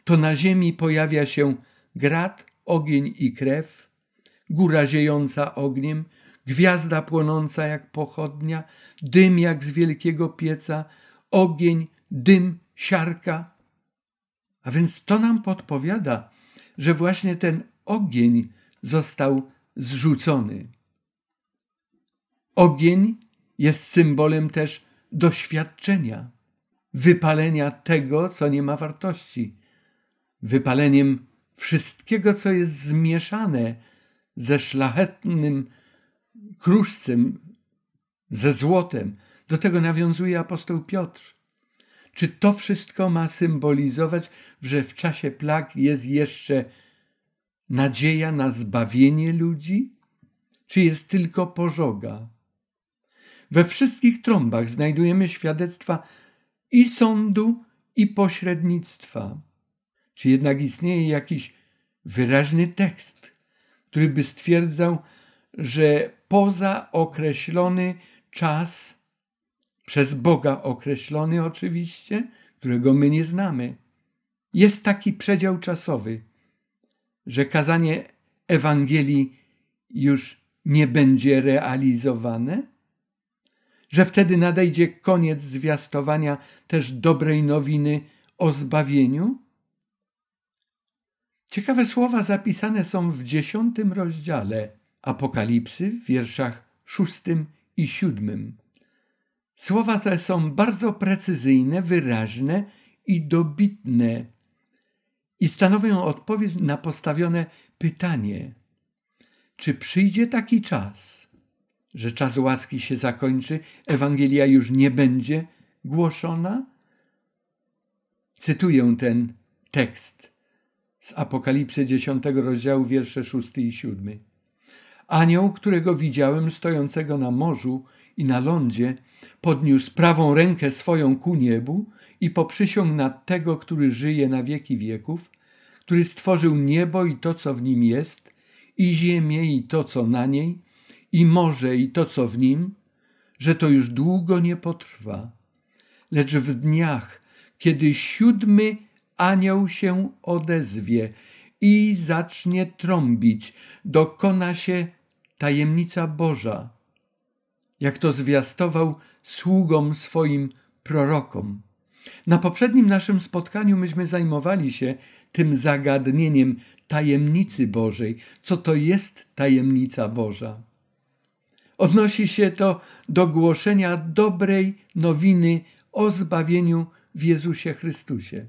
to na ziemi pojawia się grad, ogień i krew, góra ziejąca ogniem, gwiazda płonąca jak pochodnia, dym jak z wielkiego pieca, ogień, dym, siarka. A więc to nam podpowiada, że właśnie ten ogień został zrzucony. Ogień jest symbolem też doświadczenia, wypalenia tego, co nie ma wartości, wypaleniem wszystkiego, co jest zmieszane ze szlachetnym kruszcem, ze złotem. Do tego nawiązuje apostoł Piotr. Czy to wszystko ma symbolizować, że w czasie plag jest jeszcze nadzieja na zbawienie ludzi? Czy jest tylko pożoga? We wszystkich trąbach znajdujemy świadectwa i sądu, i pośrednictwa. Czy jednak istnieje jakiś wyraźny tekst, który by stwierdzał, że poza określony czas, przez Boga określony oczywiście, którego my nie znamy, jest taki przedział czasowy, że kazanie Ewangelii już nie będzie realizowane? Że wtedy nadejdzie koniec zwiastowania też dobrej nowiny o zbawieniu? Ciekawe słowa zapisane są w dziesiątym rozdziale Apokalipsy w wierszach szóstym i siódmym. Słowa te są bardzo precyzyjne, wyraźne i dobitne i stanowią odpowiedź na postawione pytanie: czy przyjdzie taki czas, że czas łaski się zakończy, Ewangelia już nie będzie głoszona? Cytuję ten tekst z Apokalipsy 10 rozdziału, wiersze 6 i 7. Anioł, którego widziałem stojącego na morzu i na lądzie, podniósł prawą rękę swoją ku niebu i poprzysiągł na tego, który żyje na wieki wieków, który stworzył niebo i to, co w nim jest, i ziemię i to, co na niej, i morze i to, co w nim, że to już długo nie potrwa. Lecz w dniach, kiedy siódmy anioł się odezwie i zacznie trąbić, dokona się tajemnica Boża, jak to zwiastował sługom swoim prorokom. Na poprzednim naszym spotkaniu myśmy zajmowali się tym zagadnieniem tajemnicy Bożej. Co to jest tajemnica Boża? Odnosi się to do głoszenia dobrej nowiny o zbawieniu w Jezusie Chrystusie.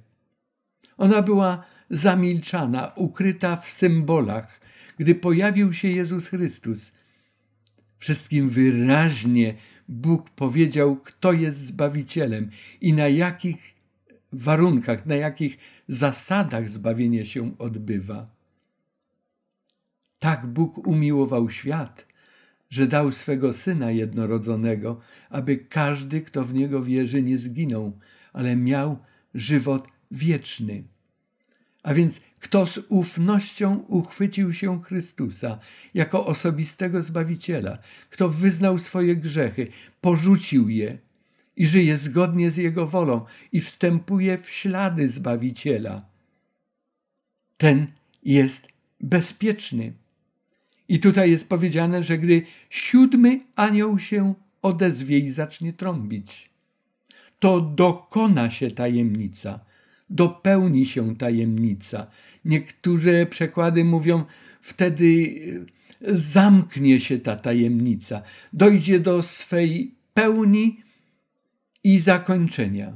Ona była zamilczana, ukryta w symbolach. Gdy pojawił się Jezus Chrystus, wszystkim wyraźnie Bóg powiedział, kto jest Zbawicielem i na jakich warunkach, na jakich zasadach zbawienie się odbywa. Tak Bóg umiłował świat, że dał swego Syna jednorodzonego, aby każdy, kto w Niego wierzy, nie zginął, ale miał żywot wieczny. A więc kto z ufnością uchwycił się Chrystusa jako osobistego Zbawiciela, kto wyznał swoje grzechy, porzucił je i żyje zgodnie z Jego wolą i wstępuje w ślady Zbawiciela, ten jest bezpieczny. I tutaj jest powiedziane, że gdy siódmy anioł się odezwie i zacznie trąbić, to dokona się tajemnica, dopełni się tajemnica. Niektóre przekłady mówią, wtedy e, zamknie się ta tajemnica, dojdzie do swej pełni i zakończenia.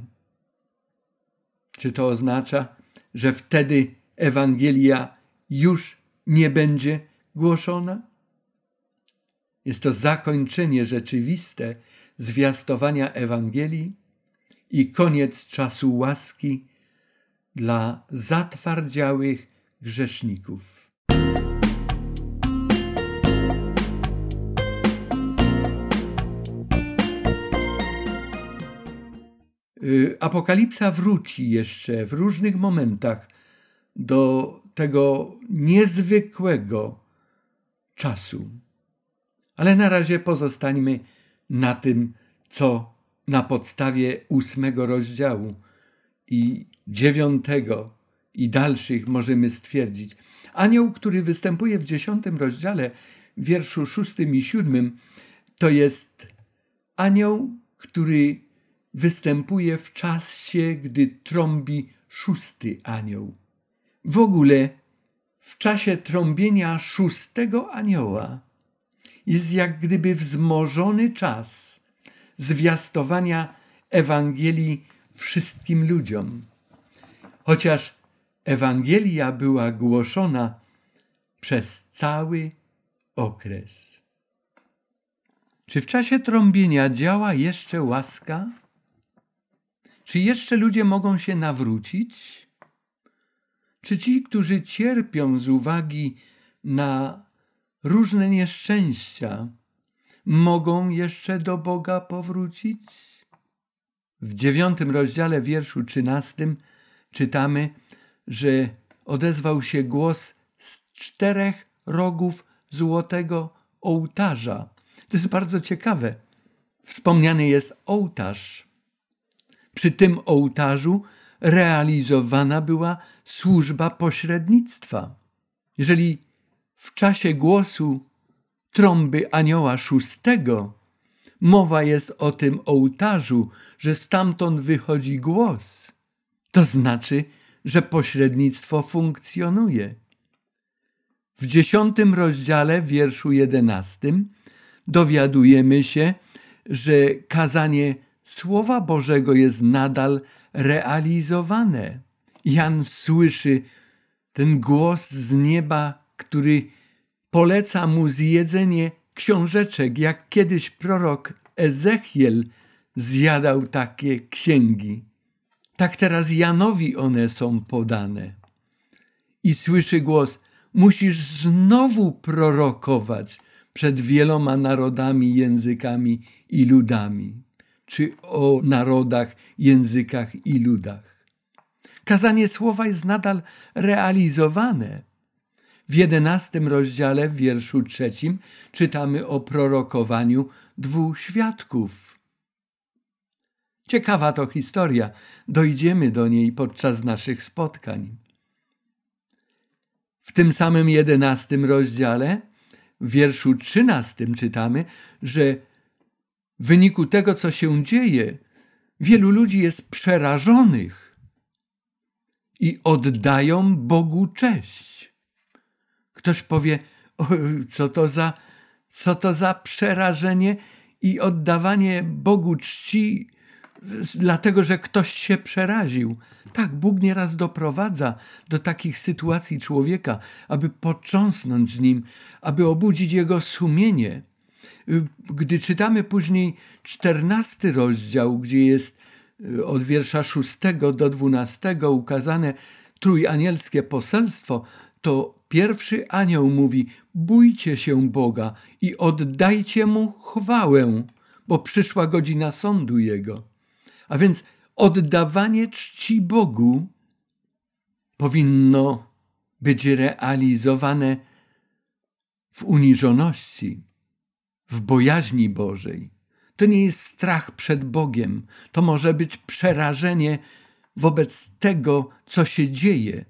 Czy to oznacza, że wtedy Ewangelia już nie będzie głoszona? Jest to zakończenie rzeczywiste zwiastowania Ewangelii i koniec czasu łaski dla zatwardziałych grzeszników. Y, Apokalipsa wróci jeszcze w różnych momentach do tego niezwykłego czasu. Ale na razie pozostańmy na tym, co na podstawie ósmego rozdziału i dziewiątego i dalszych możemy stwierdzić. Anioł, który występuje w dziesiątym rozdziale, wierszu szóstym i siódmym, to jest anioł, który występuje w czasie, gdy trąbi szósty anioł. W ogóle w czasie trąbienia szóstego anioła jest jak gdyby wzmożony czas zwiastowania Ewangelii wszystkim ludziom. Chociaż Ewangelia była głoszona przez cały okres. Czy w czasie trąbienia działa jeszcze łaska? Czy jeszcze ludzie mogą się nawrócić? Czy ci, którzy cierpią z uwagi na różne nieszczęścia, mogą jeszcze do Boga powrócić? W dziewiątym rozdziale, wierszu trzynastym, czytamy, że odezwał się głos z czterech rogów złotego ołtarza. To jest bardzo ciekawe. Wspomniany jest ołtarz. Przy tym ołtarzu realizowana była służba pośrednictwa. Jeżeli w czasie głosu trąby anioła szóstego mowa jest o tym ołtarzu, że stamtąd wychodzi głos, to znaczy, że pośrednictwo funkcjonuje. W dziesiątym rozdziale, wierszu jedenastym, dowiadujemy się, że kazanie Słowa Bożego jest nadal realizowane. Jan słyszy ten głos z nieba, który poleca mu zjedzenie książeczek, jak kiedyś prorok Ezechiel zjadał takie księgi. Tak teraz Janowi one są podane. I słyszy głos: Musisz znowu prorokować przed wieloma narodami, językami i ludami czy o narodach, językach i ludach. Kazanie słowa jest nadal realizowane. W jedenastym rozdziale, w wierszu trzecim, czytamy o prorokowaniu dwóch świadków. Ciekawa to historia, dojdziemy do niej podczas naszych spotkań. W tym samym jedenastym rozdziale, w wierszu trzynastym czytamy, że w wyniku tego, co się dzieje, Wielu ludzi jest przerażonych i oddają Bogu cześć. Ktoś powie, co to za, co to za przerażenie i oddawanie Bogu czci, dlatego że ktoś się przeraził. Tak, Bóg nieraz doprowadza do takich sytuacji człowieka, aby począsnąć nim, aby obudzić jego sumienie. Gdy czytamy później czternasty rozdział, gdzie jest y, od wiersza szóstego do dwunastego ukazane trójanielskie poselstwo, to pierwszy anioł mówi: Bójcie się Boga i oddajcie mu chwałę, bo przyszła godzina sądu jego. A więc oddawanie czci Bogu powinno być realizowane w uniżoności, w bojaźni Bożej. To nie jest strach przed Bogiem, to może być przerażenie wobec tego, co się dzieje,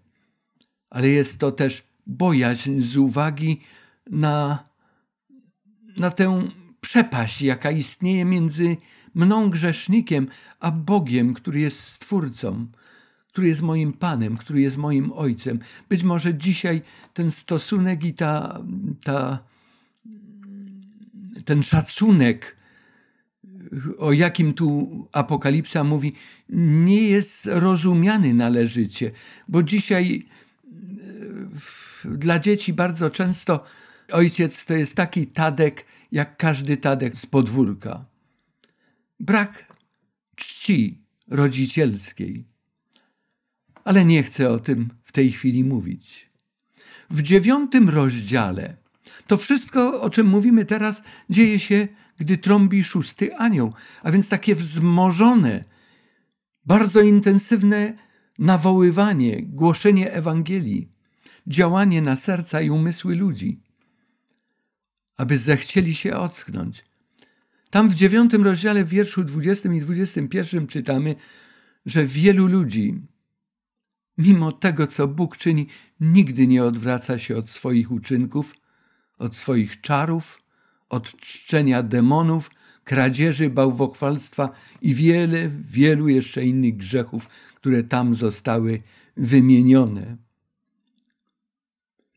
ale jest to też bojaźń z uwagi na, na tę przepaść, jaka istnieje między mną grzesznikiem, a Bogiem, który jest Stwórcą, który jest moim Panem, który jest moim Ojcem. Być może dzisiaj ten stosunek i ta, ta, ten szacunek, o jakim tu Apokalipsa mówi, nie jest rozumiany należycie, bo dzisiaj dla dzieci bardzo często ojciec to jest taki Tadek, jak każdy Tadek z podwórka. Brak czci rodzicielskiej. Ale nie chcę o tym w tej chwili mówić. W dziewiątym rozdziale to wszystko, o czym mówimy teraz, dzieje się, gdy trąbi szósty anioł, a więc takie wzmożone, bardzo intensywne nawoływanie, głoszenie Ewangelii działanie na serca i umysły ludzi, aby zechcieli się ocknąć. Tam w dziewiątym rozdziale, w wierszu 20 i 21 czytamy, że wielu ludzi, mimo tego, co Bóg czyni, nigdy nie odwraca się od swoich uczynków, od swoich czarów, od czczenia demonów, kradzieży, bałwochwalstwa i wiele, wielu jeszcze innych grzechów, które tam zostały wymienione.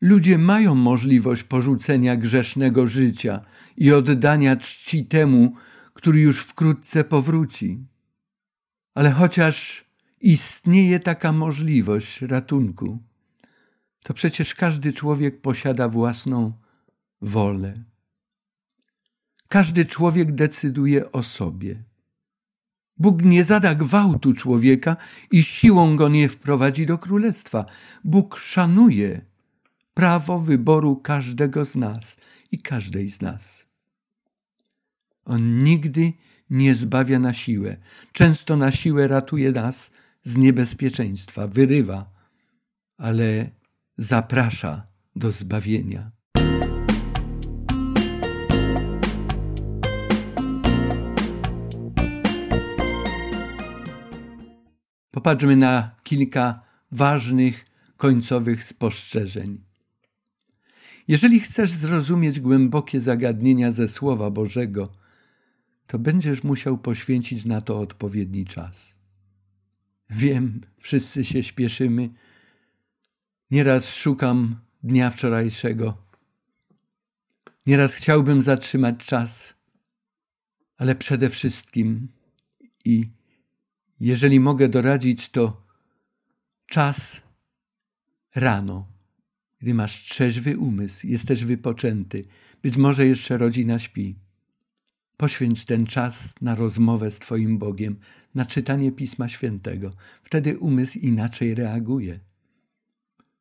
Ludzie mają możliwość porzucenia grzesznego życia i oddania czci temu, który już wkrótce powróci. Ale chociaż istnieje taka możliwość ratunku, to przecież każdy człowiek posiada własną wolę. Każdy człowiek decyduje o sobie. Bóg nie zada gwałtu człowieka i siłą go nie wprowadzi do królestwa. Bóg szanuje prawo wyboru każdego z nas i każdej z nas. On nigdy nie zbawia na siłę. Często na siłę ratuje nas z niebezpieczeństwa, wyrywa, ale zaprasza do zbawienia. Popatrzmy na kilka ważnych końcowych spostrzeżeń. Jeżeli chcesz zrozumieć głębokie zagadnienia ze Słowa Bożego, to będziesz musiał poświęcić na to odpowiedni czas. Wiem, wszyscy się śpieszymy. Nieraz szukam dnia wczorajszego. Nieraz chciałbym zatrzymać czas, ale przede wszystkim i jeżeli mogę doradzić, to czas rano gdy masz trzeźwy umysł, jesteś wypoczęty, być może jeszcze rodzina śpi. Poświęć ten czas na rozmowę z Twoim Bogiem, na czytanie Pisma Świętego. Wtedy umysł inaczej reaguje.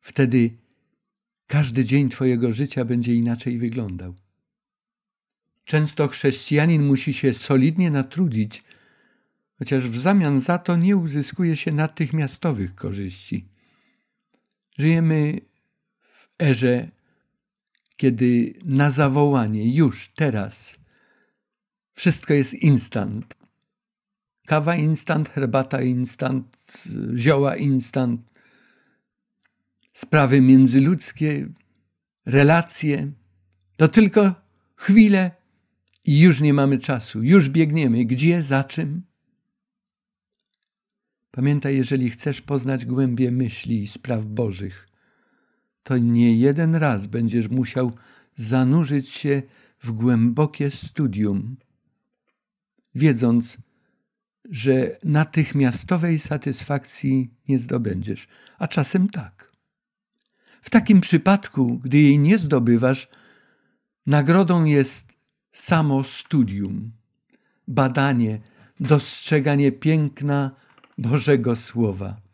Wtedy każdy dzień Twojego życia będzie inaczej wyglądał. Często chrześcijanin musi się solidnie natrudzić, chociaż w zamian za to nie uzyskuje się natychmiastowych korzyści. Żyjemy erze, kiedy na zawołanie, już teraz, wszystko jest instant. Kawa instant, herbata instant, zioła instant, sprawy międzyludzkie, relacje. To tylko chwilę i już nie mamy czasu, już biegniemy. Gdzie, za czym? Pamiętaj, jeżeli chcesz poznać głębie myśli i spraw Bożych, to nie jeden raz będziesz musiał zanurzyć się w głębokie studium, wiedząc, że natychmiastowej satysfakcji nie zdobędziesz, a czasem tak. W takim przypadku, gdy jej nie zdobywasz, nagrodą jest samo studium, badanie, dostrzeganie piękna Bożego Słowa.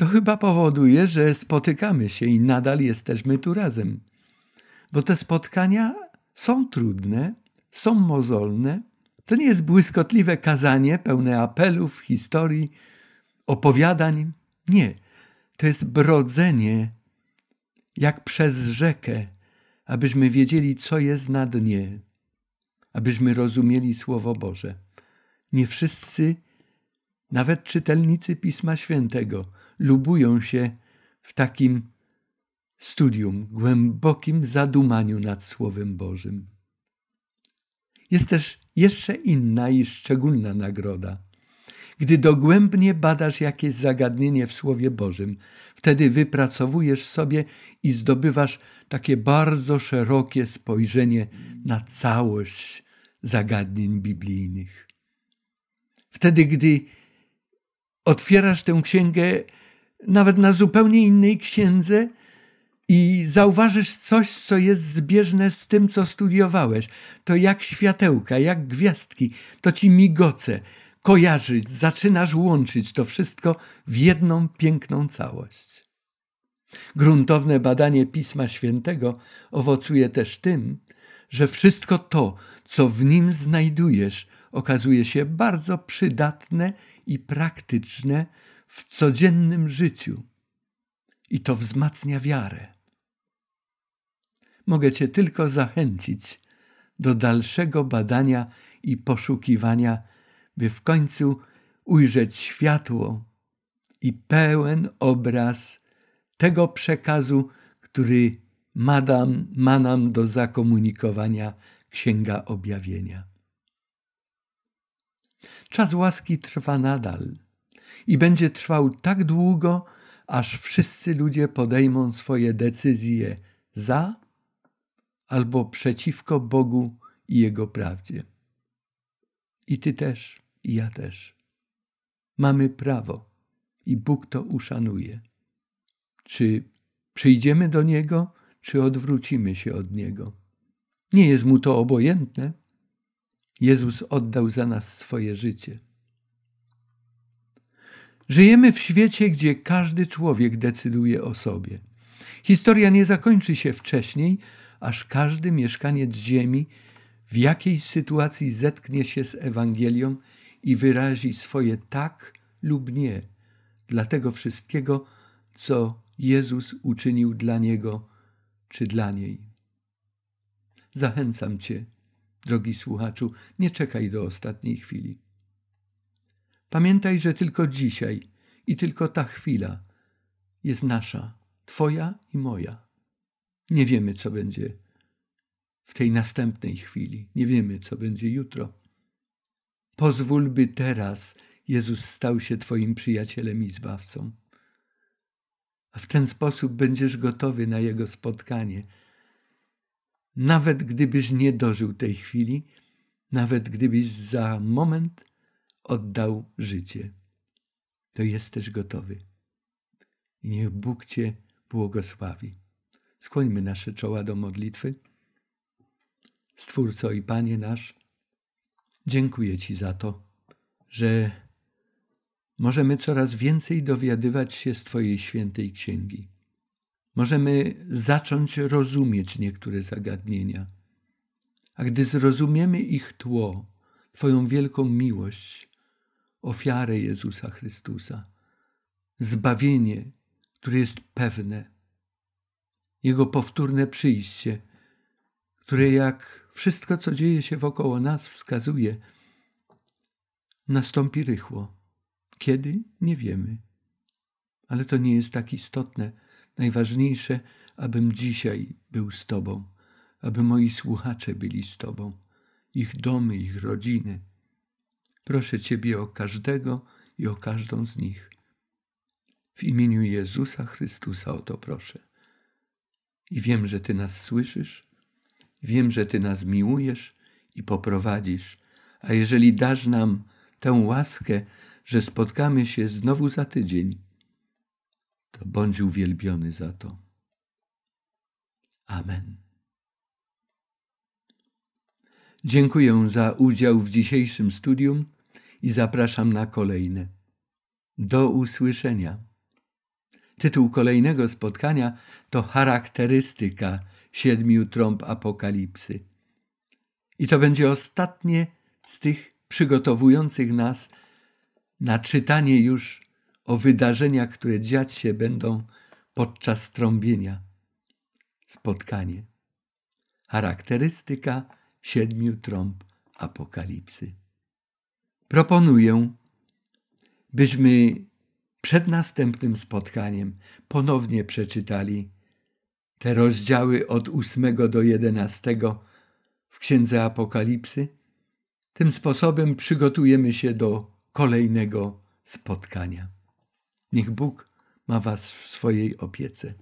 To chyba powoduje, że spotykamy się i nadal jesteśmy tu razem. Bo te spotkania są trudne, są mozolne. To nie jest błyskotliwe kazanie pełne apelów, historii, opowiadań. Nie, to jest brodzenie jak przez rzekę, abyśmy wiedzieli, co jest na dnie, abyśmy rozumieli Słowo Boże. Nie wszyscy, nawet czytelnicy Pisma Świętego, lubują się w takim studium, głębokim zadumaniu nad Słowem Bożym. Jest też jeszcze inna i szczególna nagroda. Gdy dogłębnie badasz jakieś zagadnienie w Słowie Bożym, wtedy wypracowujesz sobie i zdobywasz takie bardzo szerokie spojrzenie na całość zagadnień biblijnych. Wtedy, gdy otwierasz tę księgę nawet na zupełnie innej księdze i zauważysz coś, co jest zbieżne z tym, co studiowałeś, to jak światełka, jak gwiazdki, to ci migoce, kojarzyć, zaczynasz łączyć to wszystko w jedną piękną całość. Gruntowne badanie Pisma Świętego owocuje też tym, że wszystko to, co w nim znajdujesz, okazuje się bardzo przydatne i praktyczne w codziennym życiu. I to wzmacnia wiarę. Mogę Cię tylko zachęcić do dalszego badania i poszukiwania, by w końcu ujrzeć światło i pełen obraz tego przekazu, który ma ma nam do zakomunikowania Księga Objawienia. Czas łaski trwa nadal i będzie trwał tak długo, aż wszyscy ludzie podejmą swoje decyzje za albo przeciwko Bogu i Jego prawdzie. I ty też, i ja też. Mamy prawo i Bóg to uszanuje. Czy przyjdziemy do Niego, czy odwrócimy się od Niego? Nie jest Mu to obojętne. Jezus oddał za nas swoje życie. Żyjemy w świecie, gdzie każdy człowiek decyduje o sobie. Historia nie zakończy się wcześniej, aż każdy mieszkaniec ziemi w jakiejś sytuacji zetknie się z Ewangelią i wyrazi swoje tak lub nie dla tego wszystkiego, co Jezus uczynił dla niego czy dla niej. Zachęcam Cię, drogi słuchaczu, nie czekaj do ostatniej chwili. Pamiętaj, że tylko dzisiaj i tylko ta chwila jest nasza, Twoja i moja. Nie wiemy, co będzie w tej następnej chwili, nie wiemy, co będzie jutro. Pozwól, by teraz Jezus stał się Twoim przyjacielem i zbawcą. A w ten sposób będziesz gotowy na Jego spotkanie. Nawet gdybyś nie dożył tej chwili, nawet gdybyś za moment oddał życie, to jesteś gotowy. I niech Bóg Cię błogosławi. Skłońmy nasze czoła do modlitwy. Stwórco i Panie nasz, dziękuję Ci za to, że możemy coraz więcej dowiadywać się z Twojej świętej księgi. Możemy zacząć rozumieć niektóre zagadnienia. A gdy zrozumiemy ich tło, Twoją wielką miłość, ofiarę Jezusa Chrystusa, zbawienie, które jest pewne, Jego powtórne przyjście, które jak wszystko, co dzieje się wokoło nas, wskazuje, nastąpi rychło. Kiedy? Nie wiemy. Ale to nie jest tak istotne. Najważniejsze, abym dzisiaj był z Tobą, aby moi słuchacze byli z Tobą, ich domy, ich rodziny. Proszę Ciebie o każdego i o każdą z nich. W imieniu Jezusa Chrystusa o to proszę. I wiem, że Ty nas słyszysz, wiem, że Ty nas miłujesz i poprowadzisz, a jeżeli dasz nam tę łaskę, że spotkamy się znowu za tydzień, to bądź uwielbiony za to. Amen. Dziękuję za udział w dzisiejszym studium i zapraszam na kolejne. Do usłyszenia. Tytuł kolejnego spotkania to charakterystyka siedmiu trąb apokalipsy. I to będzie ostatnie z tych przygotowujących nas na czytanie już o wydarzeniach, które dziać się będą podczas trąbienia. Spotkanie. Charakterystyka siedmiu trąb apokalipsy. Proponuję, byśmy przed następnym spotkaniem ponownie przeczytali te rozdziały od ósmego do jedenastego w Księdze Apokalipsy. Tym sposobem przygotujemy się do kolejnego spotkania. Niech Bóg ma Was w swojej opiece.